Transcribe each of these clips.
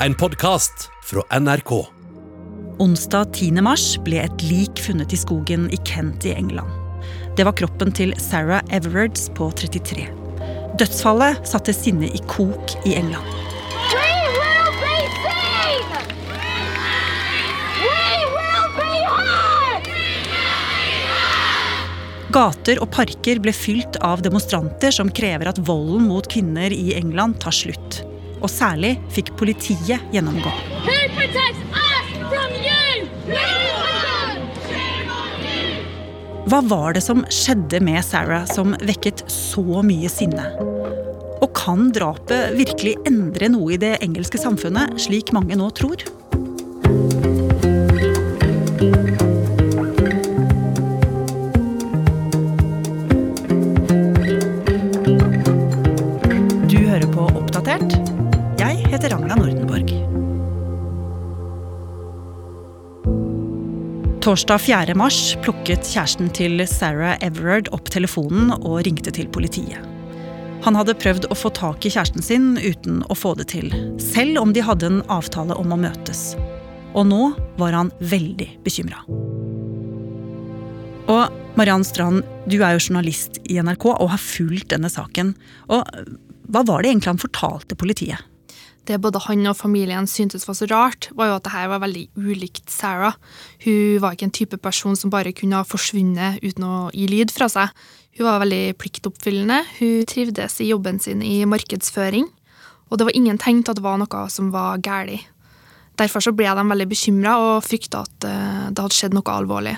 En podkast fra NRK. Onsdag 10. mars ble et lik funnet i skogen i Kent i England. Det var kroppen til Sarah Everards på 33. Dødsfallet satte sinnet i kok i England. Gater og parker ble fylt av demonstranter som krever at volden mot kvinner i England tar slutt. Og særlig fikk politiet gjennomgå. Hva var det som skjedde med Sarah som vekket så mye sinne? Og kan drapet virkelig endre noe i det engelske samfunnet, slik mange nå tror? Du hører på Oppdatert. Heter Ragna Nordenborg. Torsdag 4. mars plukket kjæresten til Sarah Everard opp telefonen og ringte til politiet. Han hadde prøvd å få tak i kjæresten sin uten å få det til, selv om de hadde en avtale om å møtes. Og nå var han veldig bekymra. Og Mariann Strand, du er jo journalist i NRK og har fulgt denne saken. Og hva var det egentlig han fortalte politiet? Det både han og familien syntes var så rart, var jo at det her var veldig ulikt Sarah. Hun var ikke en type person som bare kunne ha forsvunnet uten å gi lyd fra seg. Hun var veldig pliktoppfyllende, hun trivdes i jobben sin i markedsføring, og det var ingen tegn til at det var noe som var galt. Derfor så ble de veldig bekymra og frykta at eh, det hadde skjedd noe alvorlig.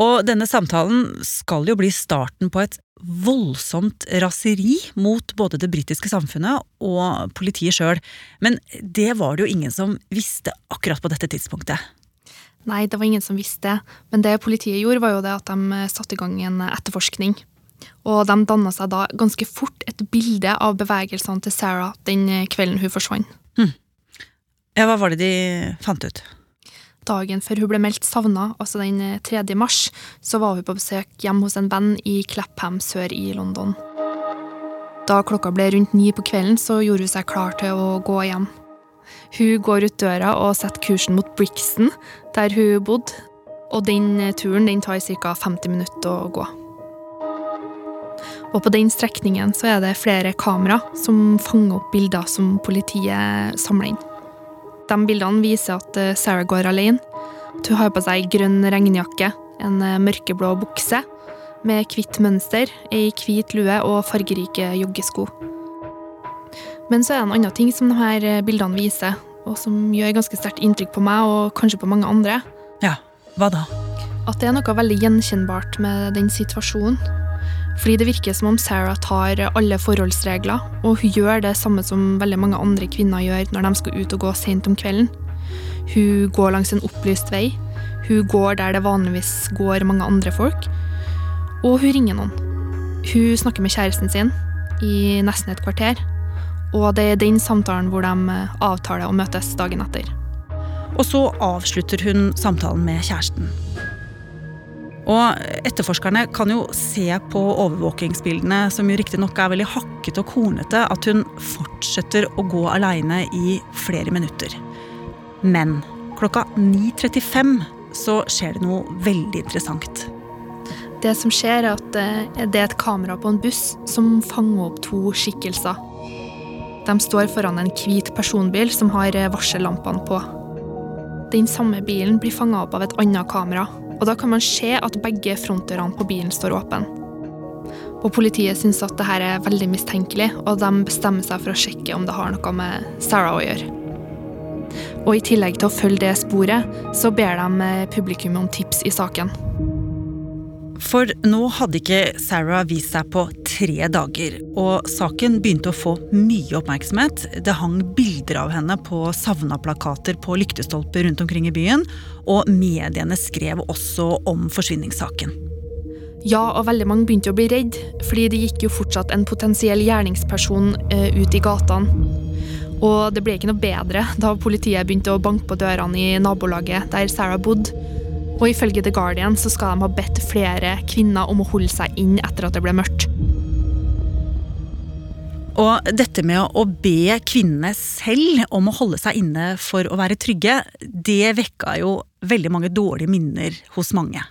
Og denne samtalen skal jo bli starten på et voldsomt raseri mot både det britiske samfunnet og politiet sjøl. Men det var det jo ingen som visste akkurat på dette tidspunktet. Nei, det var ingen som visste men det politiet gjorde, var jo det at de satte i gang en etterforskning. Og de danna seg da ganske fort et bilde av bevegelsene til Sarah den kvelden hun forsvant. Ja, Hva var det de fant ut? Dagen før hun ble meldt savna, altså den 3. mars, så var hun på besøk hjemme hos en venn i Clapham sør i London. Da klokka ble rundt ni på kvelden, så gjorde hun seg klar til å gå hjem. Hun går ut døra og setter kursen mot Brixton, der hun bodde. Og den turen den tar ca. 50 minutter å gå. Og på den strekningen så er det flere kamera som fanger opp bilder som politiet samler inn. De bildene viser at eh, Sarah går alene. At hun har på seg grønn regnjakke, en eh, mørkeblå bukse med hvitt mønster, ei hvit lue og fargerike joggesko. Men så er det en annen ting som de her bildene viser, og som gjør ganske sterkt inntrykk på meg og kanskje på mange andre. Ja, hva da? At det er noe veldig gjenkjennbart med den situasjonen. Fordi det virker som om Sarah tar alle forholdsregler, og hun gjør det samme som veldig mange andre kvinner gjør når de skal ut og gå sent om kvelden. Hun går langs en opplyst vei. Hun går der det vanligvis går mange andre folk. Og hun ringer noen. Hun snakker med kjæresten sin i nesten et kvarter. Og det er den samtalen hvor de avtaler å møtes dagen etter. Og så avslutter hun samtalen med kjæresten. Og etterforskerne kan jo se på overvåkingsbildene, som jo riktignok er veldig hakket og kornete, at hun fortsetter å gå aleine i flere minutter. Men klokka 9.35 så skjer det noe veldig interessant. Det som skjer, er at eh, det er et kamera på en buss som fanger opp to skikkelser. De står foran en hvit personbil som har varsellampene på. Den samme bilen blir fanga opp av et annet kamera, og da kan man se at begge frontdørene på bilen står åpen. Og Politiet syns at dette er veldig mistenkelig, og de bestemmer seg for å sjekke om det har noe med Sarah å gjøre. Og I tillegg til å følge det sporet, så ber de publikum om tips i saken. For nå hadde ikke Sarah vist seg på tre dager, og saken begynte å få mye oppmerksomhet. Det hang bilder av henne på savna-plakater på lyktestolper rundt omkring i byen, og mediene skrev også om forsvinningssaken. Ja, og veldig mange begynte å bli redd, fordi det gikk jo fortsatt en potensiell gjerningsperson eh, ut i gatene. Og det ble ikke noe bedre da politiet begynte å banke på dørene i nabolaget der Sarah bodde. Og ifølge The Guardian så skal de ha bedt flere kvinner om å holde seg inn etter at det ble mørkt. Og dette med å be kvinnene selv om å holde seg inne for å være trygge, det vekka jo veldig mange dårlige minner hos mange.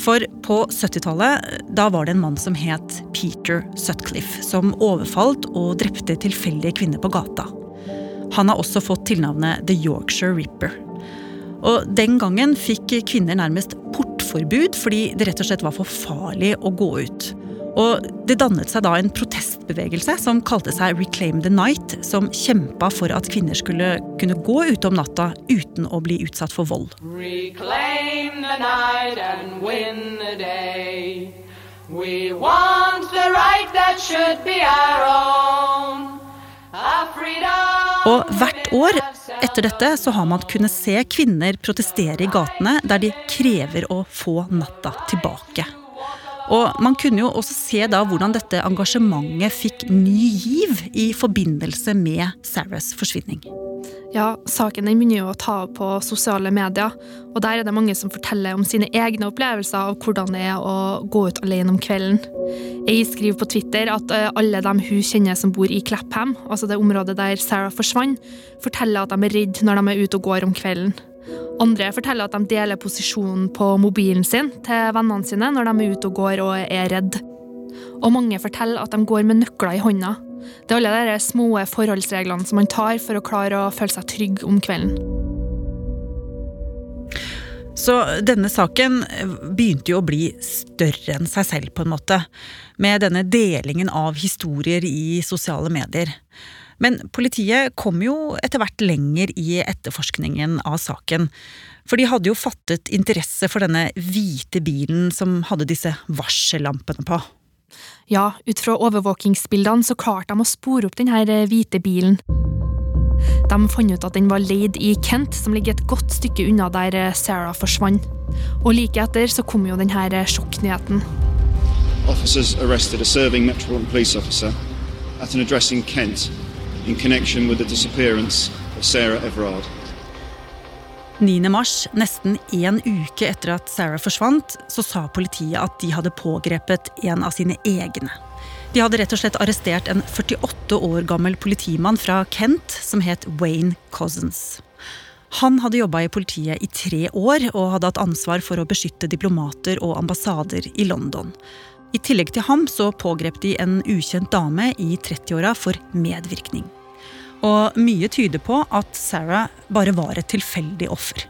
For på 70-tallet da var det en mann som het Peter Sutcliffe, som overfalt og drepte tilfeldige kvinner på gata. Han har også fått tilnavnet The Yorkshire Ripper. Og Den gangen fikk kvinner nærmest portforbud fordi det rett og slett var for farlig å gå ut. Og Det dannet seg da en protestbevegelse som kalte seg Reclaim the Night, som kjempa for at kvinner skulle kunne gå ute om natta uten å bli utsatt for vold. Reclaim the night and win the day. We want the right that should be our own. Freedom Og hvert år etter dette så har man kunnet se kvinner protestere i gatene der de krever å få natta tilbake. Og man kunne jo også se da hvordan dette engasjementet fikk ny giv i forbindelse med Sarahs forsvinning. Ja, saken den begynner jo å ta opp på sosiale medier, og der er det mange som forteller om sine egne opplevelser av hvordan det er å gå ut alene om kvelden. Jeg skriver på Twitter at eh, alle dem hun kjenner som bor i Clapham, altså det området der Sarah forsvant, forteller at de er redde når de er ute og går om kvelden. Andre forteller at de deler posisjonen på mobilen sin til vennene sine når de er ute og går og er redd. Og mange forteller at de går med nøkler i hånda. Det er alle de små forholdsreglene som man tar for å klare å føle seg trygg om kvelden. Så denne saken begynte jo å bli større enn seg selv, på en måte. Med denne delingen av historier i sosiale medier. Men politiet kom jo etter hvert lenger i etterforskningen av saken. For de hadde jo fattet interesse for denne hvite bilen som hadde disse varsellampene på. Ja, ut fra overvåkingsbildene så klarte de å spore opp denne hvite bilen. De fant ut at den var leid i Kent, som ligger et godt stykke unna der Sarah forsvant. Og like etter så kom jo denne sjokknyheten. Officers arrested a serving Metropolitan Police officer at an address in Kent in connection with the disappearance of Sarah Everard. 9. mars, nesten en uke etter at Sarah forsvant, så sa politiet at de hadde pågrepet en av sine egne. De hadde rett og slett arrestert en 48 år gammel politimann fra Kent som het Wayne Cousins. Han hadde jobba i politiet i tre år og hadde hatt ansvar for å beskytte diplomater og ambassader i London. I tillegg til ham så pågrep de en ukjent dame i 30-åra for medvirkning. Og mye tyder på at Sarah bare var et tilfeldig offer.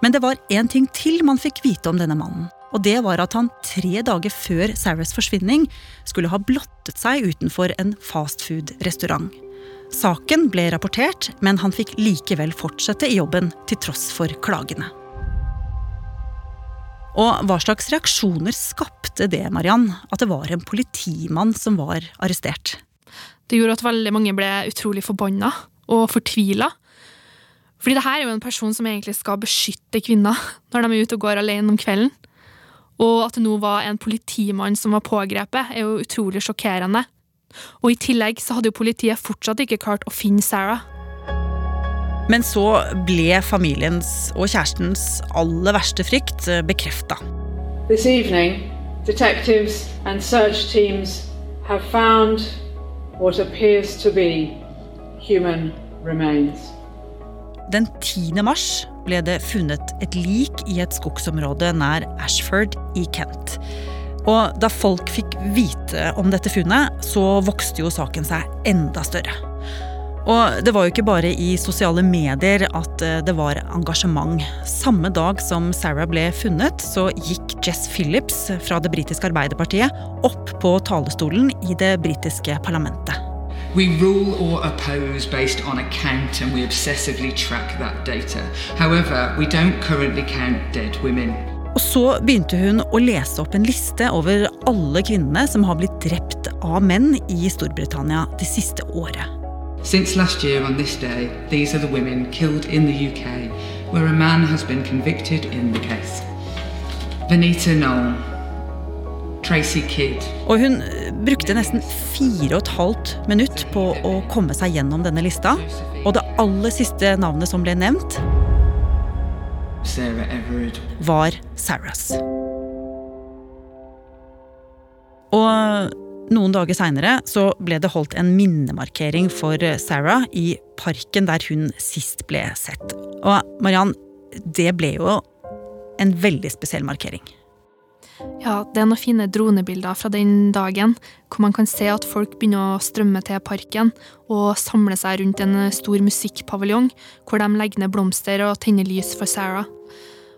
Men det var én ting til man fikk vite om denne mannen. Og det var at han tre dager før Sarahs forsvinning skulle ha blottet seg utenfor en fastfood-restaurant. Saken ble rapportert, men han fikk likevel fortsette i jobben til tross for klagene. Og hva slags reaksjoner skapte det, Mariann, at det var en politimann som var arrestert? Det gjorde at veldig mange ble utrolig forbanna og fortvila. Fordi det her er jo en person som egentlig skal beskytte kvinner når de er ute og går alene om kvelden. Og at det nå var en politimann som var pågrepet, er jo utrolig sjokkerende. Og i tillegg så hadde jo politiet fortsatt ikke klart å finne Sarah. Men så ble familiens og kjærestens aller verste frykt bekrefta. This evening, detectives and search teams have found what appears to be human remains. Den 10. mars ble det funnet et lik i et skogsområde nær Ashford i Kent. Og da folk fikk vite om dette funnet, så vokste jo saken seg enda større. Og det var jo ikke bare i sosiale medier at eh, det var engasjement. Samme dag som Sarah ble funnet, så gikk Jess Phillips fra det britiske Arbeiderpartiet opp på talerstolen i det britiske parlamentet. We rule or oppose based on a count and we obsessively track that data. However, we don't currently count dead women. Og så begynte hun å lese opp en liste over alle kvinnene som har blitt drept av menn i Storbritannia det siste året. Since last year on this day, these are the women killed in the UK where a man has been convicted in the case. Venita Noel, Tracy Kidd, Og hun eh, brukte nesten fire og et halvt minutt på å komme seg gjennom denne lista. Og det aller siste navnet som ble nevnt, var Sarahs. Og Noen dager seinere ble det holdt en minnemarkering for Sarah i parken der hun sist ble sett. Og Mariann, det ble jo en veldig spesiell markering. Ja, det er noen fine dronebilder fra den dagen, hvor man kan se at folk begynner å strømme til parken og samle seg rundt en stor musikkpaviljong, hvor de legger ned blomster og tenner lys for Sarah.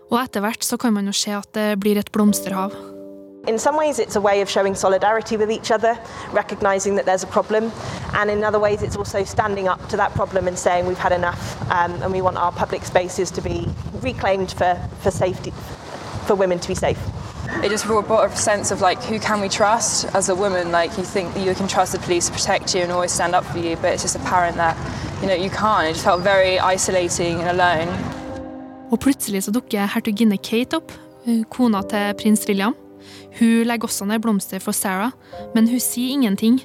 Og etter hvert så kan man jo se at det blir et blomsterhav. In some ways, it's a way of showing solidarity with each other, recognizing that there's a problem, and in other ways, it's also standing up to that problem and saying we've had enough, um, and we want our public spaces to be reclaimed for, for safety, for women to be safe. It just brought brought a sense of like who can we trust as a woman? Like you think that you can trust the police to protect you and always stand up for you, but it's just apparent that you know you can't. It just felt very isolating and alone. Og plutselig så dukker hertuginne Kate opp, eh, kona til prins William. Hun legger også ned blomster for Sarah, men hun sier ingenting.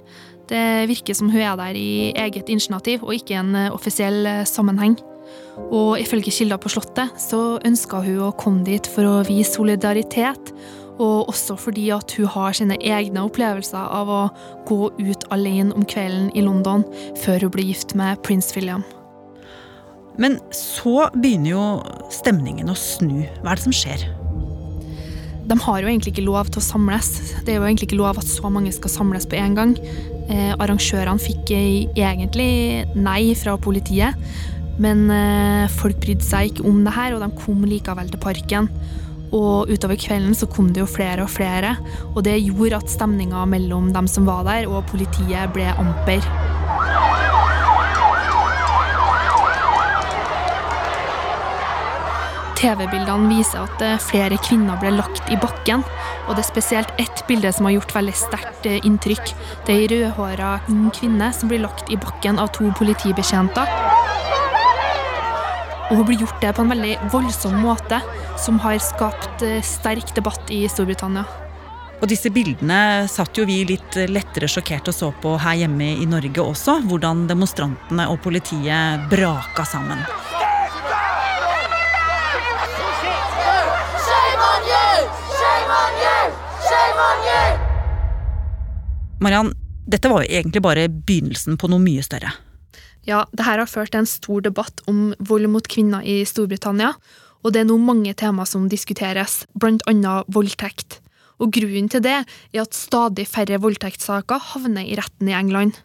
Det virker som hun er der i eget initiativ og ikke en eh, offisiell eh, sammenheng. Og ifølge kilder på Slottet så ønska hun å komme dit for å vise solidaritet, og også fordi at hun har sine egne opplevelser av å gå ut alene om kvelden i London før hun blir gift med prins William. Men så begynner jo stemningen å snu. Hva er det som skjer? De har jo egentlig ikke lov til å samles. Det er jo egentlig ikke lov at så mange skal samles på en gang. Eh, arrangørene fikk egentlig nei fra politiet, men eh, folk brydde seg ikke om det her, og de kom likevel til parken. Og utover kvelden så kom det jo flere og flere, og det gjorde at stemninga mellom dem som var der, og politiet ble amper. TV-bildene viser at eh, flere kvinner ble lagt i bakken. Og det er spesielt ett bilde som har gjort veldig sterkt eh, inntrykk. Det er ei rødhåra ung kvinne som blir lagt i bakken av to politibetjenter. Og hun blir gjort det på en veldig voldsom måte, som har skapt eh, sterk debatt i Storbritannia. Og disse bildene satt jo vi litt lettere sjokkert og så på her hjemme i Norge også. Hvordan demonstrantene og politiet braka sammen. Mariann, dette var jo egentlig bare begynnelsen på noe mye større. Ja, det her har ført til en stor debatt om vold mot kvinner i Storbritannia, og det er nå mange tema som diskuteres, annet voldtekt. Og grunnen til det er at stadig færre voldtektssaker havner i retten i England.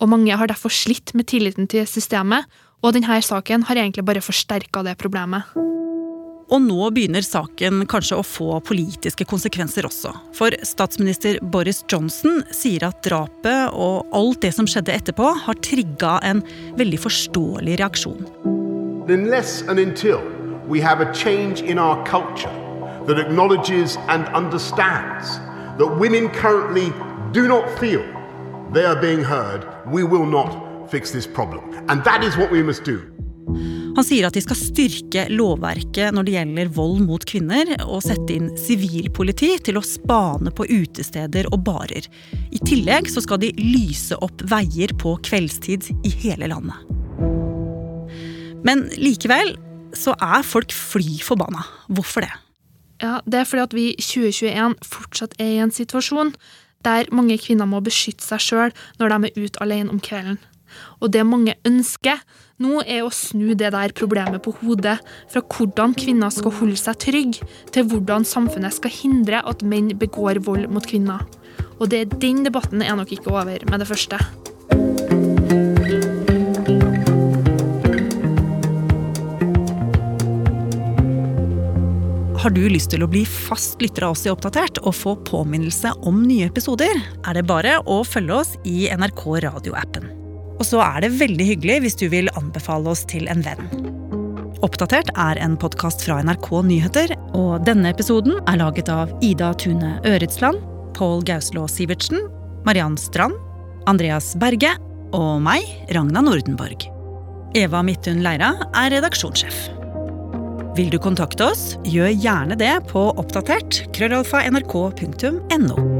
Og mange har derfor slitt med tilliten til systemet, og denne saken har egentlig bare forsterka det problemet. Og nå begynner saken kanskje å få politiske konsekvenser også. For statsminister Boris Johnson sier at drapet og alt det som skjedde etterpå, har trigga en veldig forståelig reaksjon. Unless and until we have a change in our culture that acknowledges and understands that women currently do not feel they are being heard, we will not fix this problem. And that is what we must do. Han sier at de skal styrke lovverket når det gjelder vold mot kvinner, og sette inn sivilpoliti til å spane på utesteder og barer. I tillegg så skal de lyse opp veier på kveldstid i hele landet. Men likevel så er folk fly forbanna. Hvorfor det? Ja, Det er fordi at vi i 2021 fortsatt er i en situasjon der mange kvinner må beskytte seg sjøl når de er ute alene om kvelden. Og det mange ønsker nå, er å snu det der problemet på hodet. Fra hvordan kvinner skal holde seg trygge, til hvordan samfunnet skal hindre at menn begår vold mot kvinner. Og det, den debatten er nok ikke over med det første. Har du lyst til å bli fast lytter av oss i Oppdatert og få påminnelse om nye episoder, er det bare å følge oss i NRK radioappen. Og så er det veldig hyggelig hvis du vil anbefale oss til en venn. Oppdatert er en podkast fra NRK Nyheter, og denne episoden er laget av Ida Tune Øretsland, Pål Gauslå Sivertsen, Mariann Strand, Andreas Berge og meg, Ragna Nordenborg. Eva Midthun Leira er redaksjonssjef. Vil du kontakte oss, gjør gjerne det på oppdatert krøllalfa nrk.no.